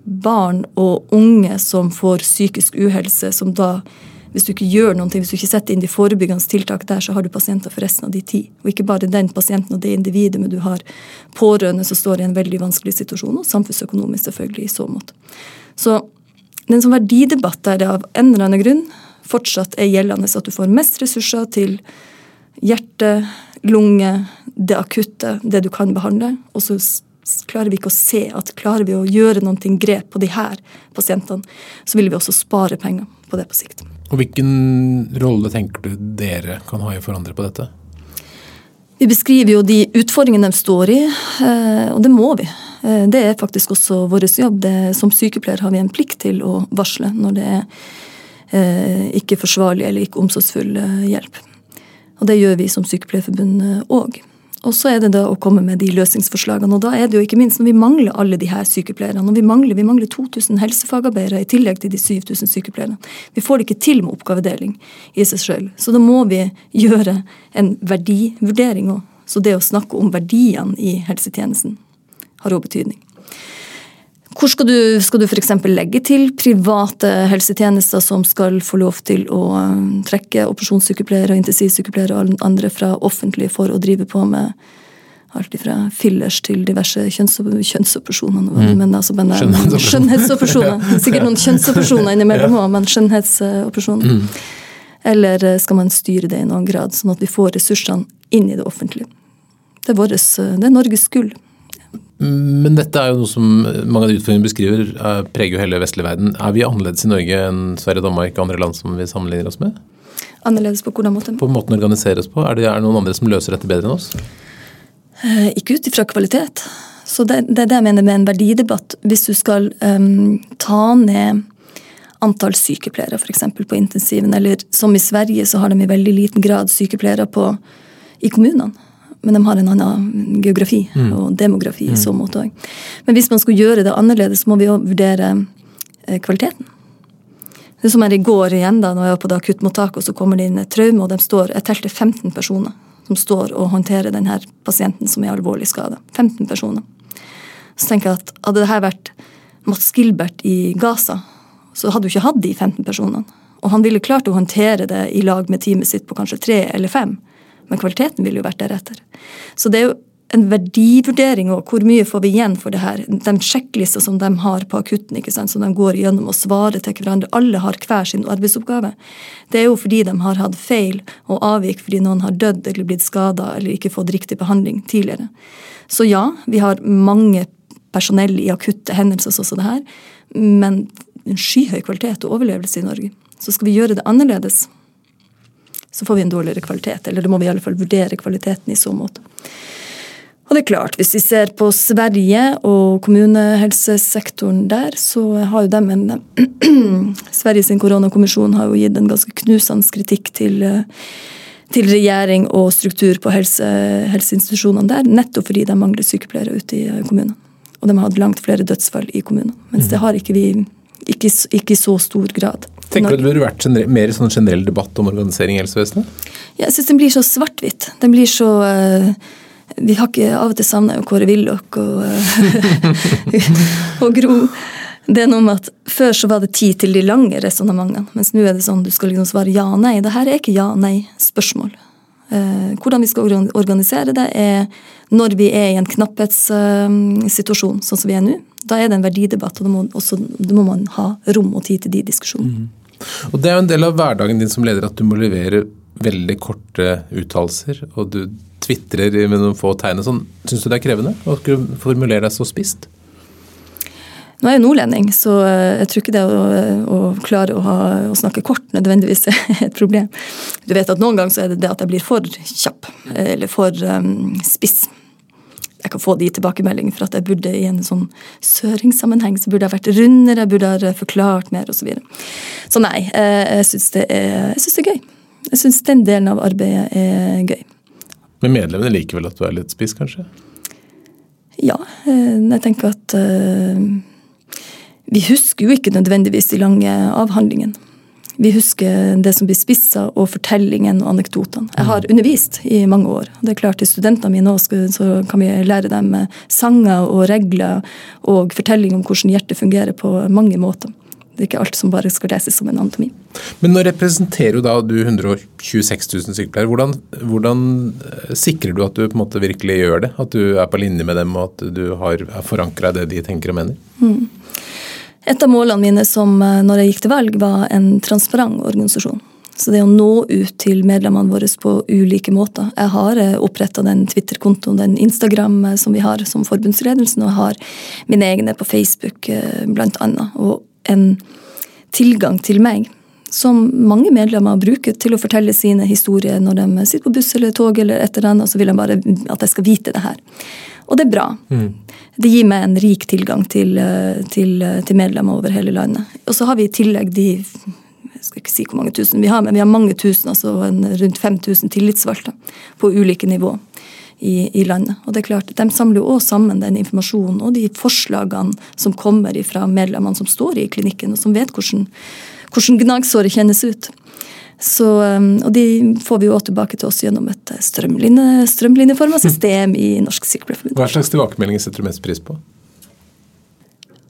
barn og unge som får psykisk uhelse, som da hvis du ikke gjør noe, hvis du ikke setter inn de forebyggende tiltak der, så har du pasienter for resten av de tid. Og ikke bare den pasienten og det individet, men du har pårørende som står i en veldig vanskelig situasjon, og samfunnsøkonomisk selvfølgelig i så måte. Så det er en sånn verdidebatt der det av en eller annen grunn fortsatt er gjeldende at du får mest ressurser til hjerte, lunge, det akutte, det du kan behandle. og så klarer vi ikke å se at klarer vi å gjøre noen grep på de her pasientene, så vil vi også spare penger på det på sikt. Og Hvilken rolle tenker du dere kan ha i å forandre på dette? Vi beskriver jo de utfordringene de står i, eh, og det må vi. Eh, det er faktisk også vår jobb. Det, som sykepleier har vi en plikt til å varsle når det er eh, ikke forsvarlig eller ikke omsorgsfull hjelp. Og det gjør vi som Sykepleierforbund òg. Og så er det da å komme med de løsningsforslagene. Og da er det jo ikke minst når vi mangler alle de her sykepleierne. Vi mangler, vi mangler 2000 helsefagarbeidere i tillegg til de 7000 sykepleierne. Vi får det ikke til med oppgavedeling i seg sjøl. Så da må vi gjøre en verdivurdering òg. Så det å snakke om verdiene i helsetjenesten har òg betydning. Hvor skal du, skal du f.eks. legge til private helsetjenester som skal få lov til å um, trekke operasjonssykepleiere og intensivsykepleiere og andre fra offentlige for å drive på med alt fra fillers til diverse kjønnsoperasjoner. Mm. Men altså, men, skjønnhetsoperasjoner. Sikkert noen kjønnsoperasjoner innimellom òg, men skjønnhetsoperasjoner. Mm. Eller eh, skal man styre det i noen grad, sånn at vi får ressursene inn i det offentlige? Det er, våres, eh, det er Norges gull. Men dette er jo noe som mange av de utfordringene beskriver, preger jo hele vestlig verden. Er vi annerledes i Norge enn Sverige, Danmark og andre land som vi sammenligner oss med? Annerledes på hvordan måte? På måten å organisere oss på. Er det, er det noen andre som løser dette bedre enn oss? Eh, ikke ut ifra kvalitet. Så det, det, er det jeg mener med en verdidebatt. Hvis du skal um, ta ned antall sykepleiere f.eks. på intensiven, eller som i Sverige så har de i veldig liten grad sykepleiere på, i kommunene men de har en annen geografi mm. og demografi i mm. så måte òg. Men hvis man skulle gjøre det annerledes, må vi òg vurdere eh, kvaliteten. Det som er i går igjen, da når jeg var på det akuttmottaket, og så kommer det inn et traume, og de står, jeg telte 15 personer som står og håndterer denne pasienten som er alvorlig skada. 15 personer. Så tenker jeg at hadde dette vært Mats Gilbert i Gaza, så hadde du ikke hatt de 15 personene. Og han ville klart å håndtere det i lag med teamet sitt på kanskje tre eller fem men kvaliteten ville jo vært deretter. Så det er jo en verdivurdering òg. hvor mye får vi igjen for det her. De sjekklister som de har på akutten, ikke sant, som de går gjennom og svarer til hverandre. Alle har hver sin arbeidsoppgave. Det er jo fordi de har hatt feil og avvik fordi noen har dødd eller blitt skada eller ikke fått riktig behandling tidligere. Så ja, vi har mange personell i akutte hendelser sånn som det her, men en skyhøy kvalitet og overlevelse i Norge. Så skal vi gjøre det annerledes, så får vi en dårligere kvalitet. Eller det må vi i alle fall vurdere kvaliteten i så måte. Og det er klart, Hvis vi ser på Sverige og kommunehelsesektoren der, så har jo dem en Sveriges koronakommisjon har jo gitt en ganske knusende kritikk til, til regjering og struktur på helse, helseinstitusjonene der, nettopp fordi de mangler sykepleiere ute i kommunene. Og de har hatt langt flere dødsfall i kommunene. Mens det har ikke vi ikke, ikke i så stor grad. Tenker du det burde vært mer sånn generell debatt om organisering i helsevesenet? Ja, jeg syns den blir så svart-hvitt. Den blir så uh, vi har ikke av og til savna Kåre Willoch og, uh, og Gro. Det er noe med at Før så var det tid til de lange resonnementene, mens nå er det sånn du skal liksom svare ja-nei. Dette er ikke ja-nei-spørsmål. Uh, hvordan vi skal organisere det, er når vi er i en knapphetssituasjon, sånn som vi er nå. Da er det en verdidebatt, og da må, også, da må man ha rom og tid til de diskusjonene. Mm. Og Det er jo en del av hverdagen din som leder at du må levere veldig korte uttalelser, og du tvitrer med noen få tegn. Sånn. Syns du det er krevende å formulere deg så spist? Nå er jeg nordlending, så eh, jeg tror ikke det å, å klare å, ha, å, snakke kort nødvendigvis er et problem. Du vet at Noen ganger så er det det at jeg blir for kjapp eller for um, spiss. Jeg kan få de tilbakemeldingene for at jeg burde i en sånn søringssammenheng så burde jeg vært rundere, jeg burde ha forklart mer osv. Så, videre. så nei, eh, jeg syns det, det, er gøy. Jeg syns den delen av arbeidet er gøy. Men medlemmene liker vel at du er litt spiss, kanskje? Ja, eh, jeg tenker at uh, Vi husker jo ikke nødvendigvis de lange avhandlingene. Vi husker det som blir spissa, og fortellingen og anekdotene. Jeg har undervist i mange år. Det er klart Til studentene mine også, så kan vi lære dem sanger og regler og fortelling om hvordan hjertet fungerer på mange måter. Det er ikke alt som bare skal leses som en anatomi. Men nå representerer jo da du 126 000 sykepleiere. Hvordan, hvordan, eh, sikrer du at du på en måte virkelig gjør det? At du er på linje med dem, og at du har forankra det de tenker og mener? Mm. Et av målene mine som eh, når jeg gikk til valg, var en transparent organisasjon. Så det å nå ut til medlemmene våre på ulike måter. Jeg har eh, oppretta den Twitter-kontoen, den Instagram som vi har som forbundsledelsen, og jeg har mine egne på Facebook blant annet. Og en tilgang til meg som mange medlemmer bruker til å fortelle sine historier når de sitter på buss eller tog, eller et eller annet, så vil de bare at jeg skal vite det her. Og det er bra. Mm. Det gir meg en rik tilgang til, til, til, medlemmer over hele landet. Og så har vi i tillegg de jeg skal ikke si hvor mange tusen vi har, men vi har mange tusen, altså rundt 5000 tillitsvalgte på ulike nivå i, i, landet. Og det er klart, De samler jo også sammen den informasjonen og de forslagene som kommer fra medlemmene som står i klinikken, og som vet hvordan, hvordan gnagsåret kjennes ut. Så, um, og de får vi jo også tilbake til oss gjennom et strømline, strømlinje, strømlinjeforma system i Norsk Sykepleierforbund. Hva slags tilbakemeldinger setter du mest pris på?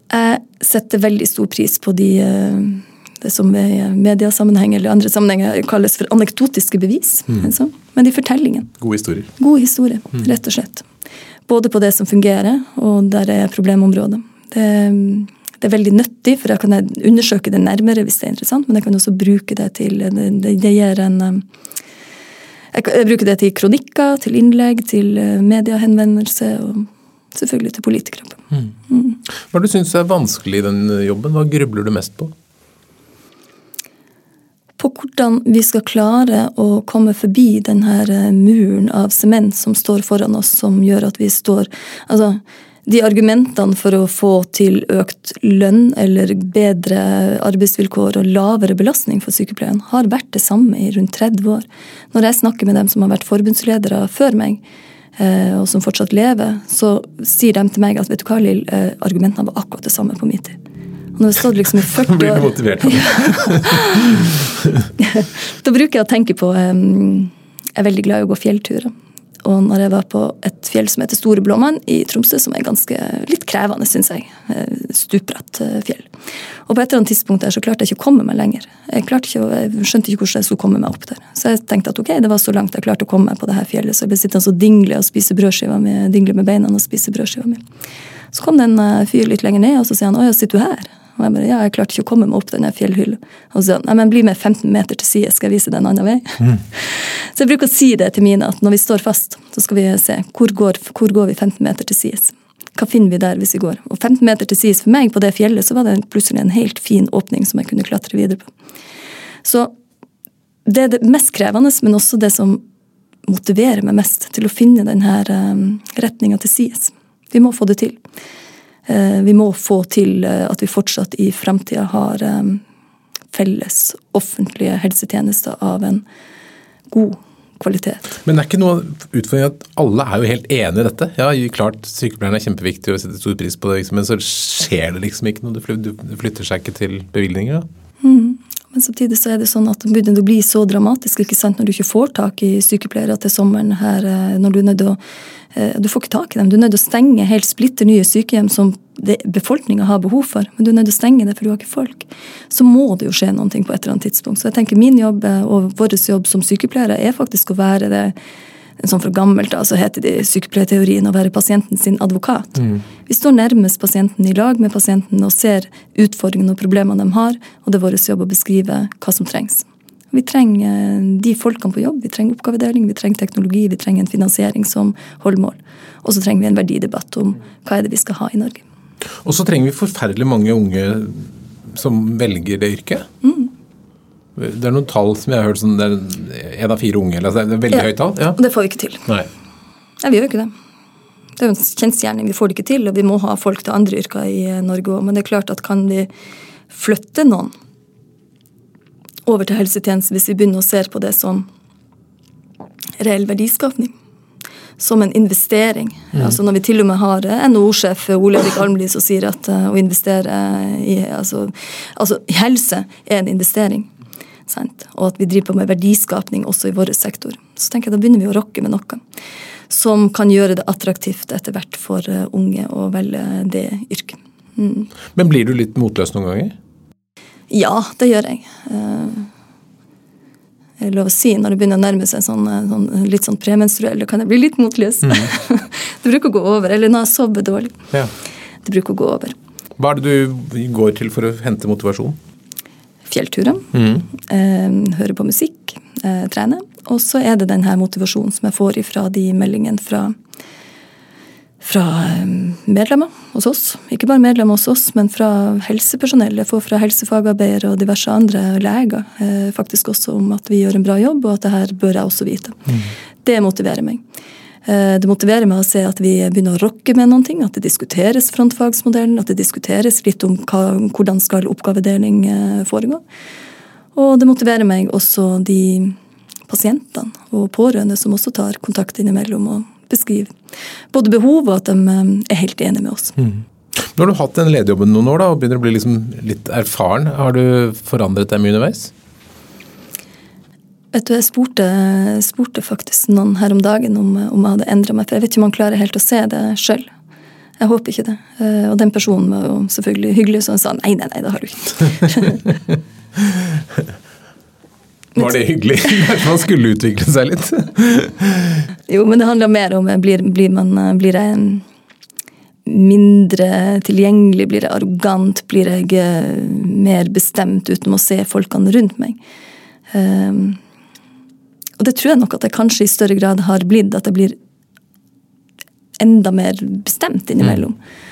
Jeg setter veldig stor pris på de uh, det som i mediesammenheng eller andre sammenhenger kalles for anekdotiske bevis. Mm. Altså. Men de fortellingene. Gode historier. Gode historier, mm. rett og slett. Både på det som fungerer, og der er problemområdet. Det, det, er veldig nyttig, for jeg kan undersøke det nærmere hvis det er interessant, men jeg kan også bruke det til Det, det gir en jeg, jeg bruker det til kronikker, til innlegg, til eh, mediehenvendelse og selvfølgelig til politikere. Mm. Mm. Hva du syns er vanskelig i den jobben? Hva grubler du mest på? på hvordan vi skal klare å komme forbi denne eh, muren av sement som står foran oss, som gjør at vi står Altså, de argumentene for å få til økt lønn eller bedre arbeidsvilkår og lavere belastning for sykepleien har vært det samme i rundt 30 år. Når jeg snakker med dem som har vært forbundsledere før meg, eh, og som fortsatt lever, så sier de til meg at vet du hva, Lill, eh, argumentene var akkurat det samme på min tid. Nå har jeg stått liksom i 40 år. Blir du motivert av det? da bruker jeg å tenke på um, Jeg er veldig glad i å gå fjellturer. Og når jeg var på et fjell som heter Store Blåmann i Tromsø, som er ganske litt krevende, syns jeg. Eh, stupbratt eh, fjell. Og på et eller annet tidspunkt der så klarte jeg ikke å komme meg lenger. Jeg, ikke, jeg skjønte ikke hvordan jeg skulle komme meg opp der. Så jeg tenkte at ok, det var så langt jeg klarte å komme meg på det her fjellet. Så jeg ble sittende og dingle og spise brødskiva mi, dingle med beina og spise brødskiva mi. Så kom det en eh, fyr litt lenger ned, og så sier han å ja, sitter du her? Og jeg bare ja, jeg klarte ikke å komme meg opp denne fjellhylla. Og så nei, men bli med 15 meter til side, skal jeg vise deg en annen vei. Mm. Så jeg bruker å si det til mine, at når vi står fast, så skal vi se hvor går, hvor går vi 15 meter til sides. Hva finner vi der hvis vi går? Og 15 meter til sides for meg på det fjellet, så var det plutselig en helt fin åpning som jeg kunne klatre videre på. Så det er det mest krevende, men også det som motiverer meg mest til å finne denne um, retninga til sides. Vi må få det til. Uh, vi må få til uh, at vi fortsatt i fremtida har um, felles offentlige helsetjenester av en god kvalitet. Men det er ikke noe utfordring at alle er jo helt enig i dette? Ja, klart sykepleierne er kjempeviktig og setter stor pris på det, liksom, men så skjer det liksom ikke noe? Det flytter seg ikke til bevilgninger? Mm. Men samtidig så er det sånn at det begynner å bli så dramatisk ikke sant, når du ikke får tak i sykepleiere til sommeren her, eh, når Du er til å eh, du får ikke tak i dem. Du er til å stenge helt splitter nye sykehjem som befolkninga har behov for. Men du er til å stenge det, for du har ikke folk. Så må det jo skje noe på et eller annet tidspunkt. Så jeg tenker min jobb eh, og vår jobb som sykepleiere er faktisk å være det sånn fra gammelt da, så heter det i sykepleierteorien å være pasienten sin advokat. Mm. Vi står nærmest pasienten i lag med pasienten og ser utfordringene og problemene de har, og det er vår jobb å beskrive hva som trengs. Vi trenger eh, de folkene på jobb, vi trenger oppgavedeling, vi trenger teknologi, vi trenger en finansiering som holder mål. Og så trenger vi en verdidebatt om hva er det vi skal ha i Norge. Og så trenger vi forferdelig mange unge som velger det yrket. Det er noen tall som jeg har hørt, sånn, det er én av fire unge. Eller, det er veldig ja, høyt tall. Ja. Det får vi ikke til. Nei. Ja, vi gjør ikke det. Det er jo en kjensgjerning. Vi får det ikke til, og vi må ha folk til andre yrker i eh, Norge òg. Men det er klart at kan vi flytte noen over til helsetjeneste hvis vi begynner å se på det som reell verdiskapning? Som en investering. Mm. Altså Når vi til og med har NHO-sjef Ole Erik Almli som sier at uh, å investere i altså, altså helse er en investering. Sant? Og at vi driver på med verdiskapning også i vår sektor. Så tenker jeg da begynner vi å rokke med noe som kan gjøre det attraktivt etter hvert for eh, unge å velge det yrket. Mm. Men blir du litt motløs noen ganger? Ja, det gjør jeg. Eh, er lov å si når det begynner å nærme seg sånn, eh, sånn, litt sånn premenstruell, da kan jeg bli litt motløs. Mm. det bruker å gå over. Eller når jeg sover dårlig. Ja. Det bruker å gå over. Hva er det du går til for å hente motivasjon? Fjellturer. Mm. Eh, hører på musikk, eh, trener. Og så er det denne motivasjonen som jeg får ifra de meldingene fra, fra eh, medlemmer hos oss. Ikke bare medlemmer hos oss, men fra helsepersonell. Jeg får fra helsefagarbeidere og diverse andre leger faktisk også om at vi gjør en bra jobb, og at det her bør jeg også vite. Mm. Det motiverer meg. Eh, det motiverer meg å se at vi begynner å rokke med noen ting, at det diskuteres frontfagsmodellen, at det diskuteres litt om hva, hvordan skal oppgavedeling eh, foregå. Og det motiverer meg også de pasientene og pårørende som også tar kontakt innimellom og beskriver både behov og at de eh, er helt enige med oss. Mm. Nå har du hatt den lederjobben noen år da, og begynner å bli liksom litt erfaren. Har du forandret deg mye underveis? Vet du, Jeg spurte, spurte, faktisk noen her om dagen om, om jeg hadde endra meg. For jeg vet ikke om han klarer helt å se det sjøl. Jeg håper ikke det. Eh, og den personen var jo selvfølgelig hyggelig, så han sa nei, nei, nei, det har du ikke. var det hyggelig? man skulle utvikle seg litt? jo, men det handler mer om blir, blir, man, blir jeg mindre tilgjengelig? Blir jeg arrogant? Blir jeg eh, mer bestemt uten å se folkene rundt meg? Um, og det tror jeg nok at jeg kanskje i større grad har blitt. At jeg blir enda mer bestemt innimellom. Mm.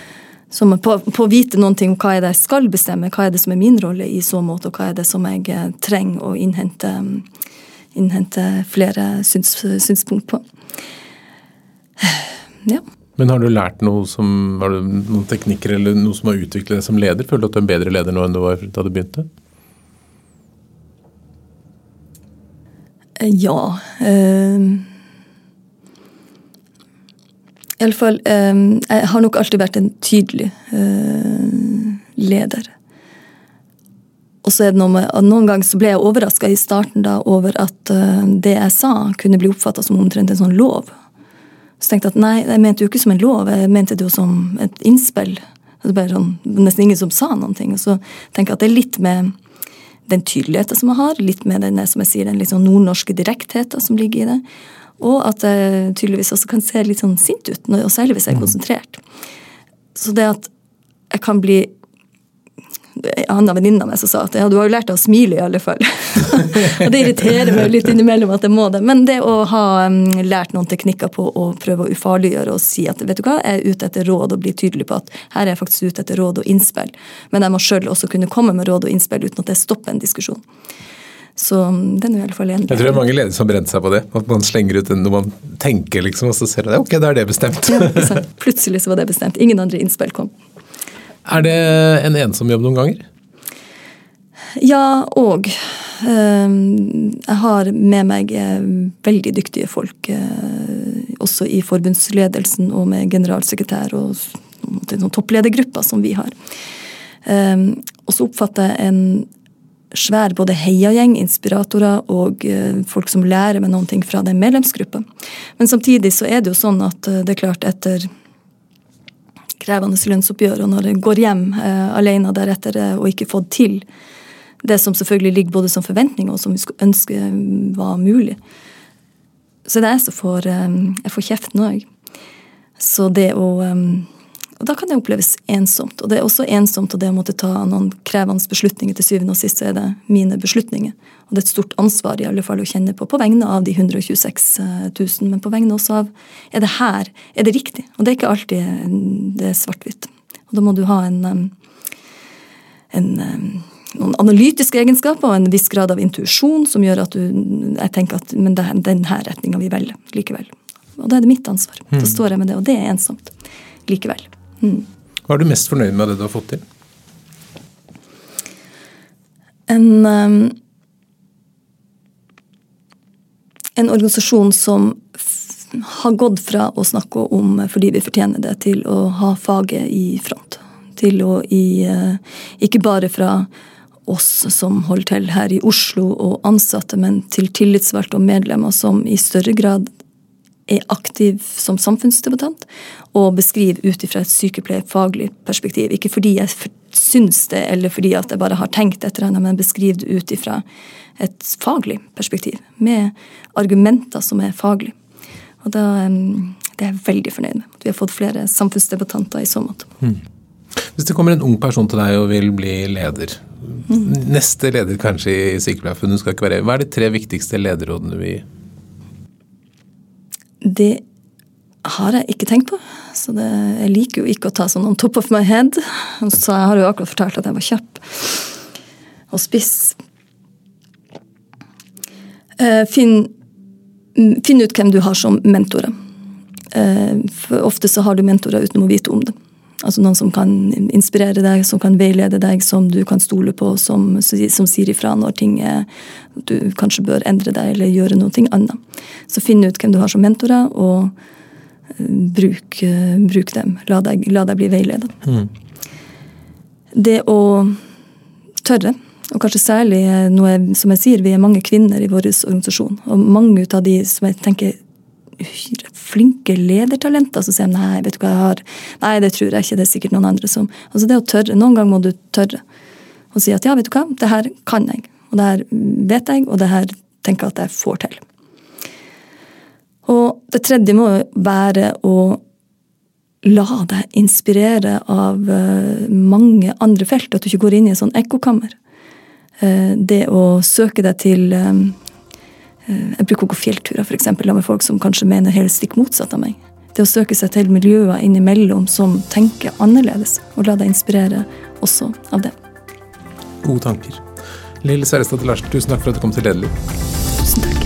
Som på, å vite noen ting om hva er det jeg skal bestemme, hva er det som er min rolle i så måte, og hva er det som jeg eh, trenger å innhente, innhente flere syns, synspunkt på. Ja. Men har du lært noe som, har du noen teknikker eller noe som har utviklet deg som leder? Føler du at du er en bedre leder nå enn du var da du begynte? Ja. Uh, Iallfall um, Jeg har nok alltid vært en tydelig uh, leder. Og så er det noe med Noen ganger så ble jeg overraska i starten da over at uh, det jeg sa, kunne bli oppfatta som omtrent en sånn lov. Så tenkte jeg at nei, jeg mente jo ikke som en lov, jeg mente det jo som et innspill. Det var sånn, nesten ingen som sa noen ting. Og så tenker jeg at det er litt med den tydeligheten som jeg har, litt med den, som jeg sier, den sånn nordnorske direktheten som ligger i det. Og at jeg tydeligvis også kan se litt sånn sint ut, og særlig hvis jeg er mm. konsentrert. Så det at jeg kan bli en annen venninne av meg som sa at ja, du har jo lært deg å smile, i alle fall. og det irriterer meg litt innimellom at jeg må det. Men det å ha um, lært noen teknikker på å prøve å ufarliggjøre og si at vet du hva, jeg er ute etter råd og bli tydelig på at her er jeg faktisk ute etter råd og innspill. Men jeg må sjøl også kunne komme med råd og innspill uten at det stopper en diskusjon. Så um, den er i alle fall enig. Jeg tror det er mange ledere som brenner seg på det. At man slenger ut når man tenker, liksom, og så ser man ok, da er det bestemt. ja, Plutselig så var det bestemt. Ingen andre innspill kom. Er det en ensom jobb noen ganger? Ja, og. Ehm, jeg har med meg eh, veldig dyktige folk, eh, også i forbundsledelsen og med generalsekretær og toppledergrupper som vi har. Og så oppfatter jeg en svær både heiagjeng, inspiratorer og eh, folk som lærer med noen ting fra den medlemsgruppa. Men samtidig så er det jo sånn at det er klart etter krevende lønnsoppgjør, og når jeg går hjem eh, alene deretter eh, og ikke fått til det som selvfølgelig ligger både som forventning og som vi skulle ønske var mulig, så det er jeg som får, eh, jeg får kjeft nå, jeg. Så det å eh, og da kan det oppleves ensomt. Og det er også ensomt og det å måtte ta noen krevende beslutninger. Til syvende og sist er det mine beslutninger. Og det er et stort ansvar i alle fall å kjenne på, på vegne av de 126 000, men på vegne også av Er det her? Er det riktig? Og det er ikke alltid det er svart-hvitt. Og da må du ha en, en noen analytiske egenskaper og en viss grad av intuisjon som gjør at du jeg tenker at men det er denne retninga vi velger likevel. Og da er det mitt ansvar. Da mm. står jeg med det, og det er ensomt likevel. Hva er du mest fornøyd med det du har fått til? En um, en organisasjon som har gått fra å snakke om fordi vi fortjener det, til å ha faget i front. Til å i eh, Ikke bare fra oss som holder til her i Oslo og ansatte, men til tillitsvalgte og medlemmer som i større grad er aktiv som samfunnsdebattant og beskriver ut ifra et sykepleierfaglig perspektiv. Ikke fordi jeg syns det, eller fordi at jeg bare har tenkt etter henne, men beskriver det ut ifra et faglig perspektiv, med argumenter som er faglige. Og da, det er jeg veldig fornøyd med. Vi har fått flere samfunnsdebattanter i så måte. Mm. Hvis det kommer en ung person til deg og vil bli leder, mm. neste leder kanskje i Sykepleierforbundet Hva er de tre viktigste lederrådene vi vil gi? Det har jeg ikke tenkt på. Så det, jeg liker jo ikke å ta sånn on top of my head. Så jeg har jo akkurat fortalt at jeg var kjapp og spiss Eh, finn, finn, ut hvem du har som mentorer. Eh, for ofte så har du mentorer uten å vite om det. Altså Noen som kan inspirere deg, som kan veilede deg, som du kan stole på, som, som sier ifra når ting er du kanskje bør endre deg eller gjøre noe annet. Så finn ut hvem du har som mentorer, og eh, bruk, bruk dem. La deg, la deg bli veiledet. Mm. Det å tørre og kanskje særlig eh, noe, som jeg sier, vi er mange kvinner i vår organisasjon. Og mange av de som jeg tenker flinke ledertalenter som sier nei, vet du hva jeg har Nei, det tror jeg ikke, det er sikkert noen andre som Altså det å tørre. Noen ganger må du tørre å si at ja, vet du hva, det her kan jeg. Og det her vet jeg, og det her tenker jeg at jeg får til. Og det tredje må være å la deg inspirere av eh, mange andre felt. At du ikke går inn i en sånn ekkokammer. Eh, det å søke deg til eh, Jeg bruker å gå fjellturer, f.eks. med folk som kanskje mener helt stikk motsatt av meg. Det å søke seg til miljøer innimellom som tenker annerledes, og la deg inspirere også av det. Gode tanker. Lill Sverrestad Larsen, tusen takk for at du kom til Lederliv. Tusen takk.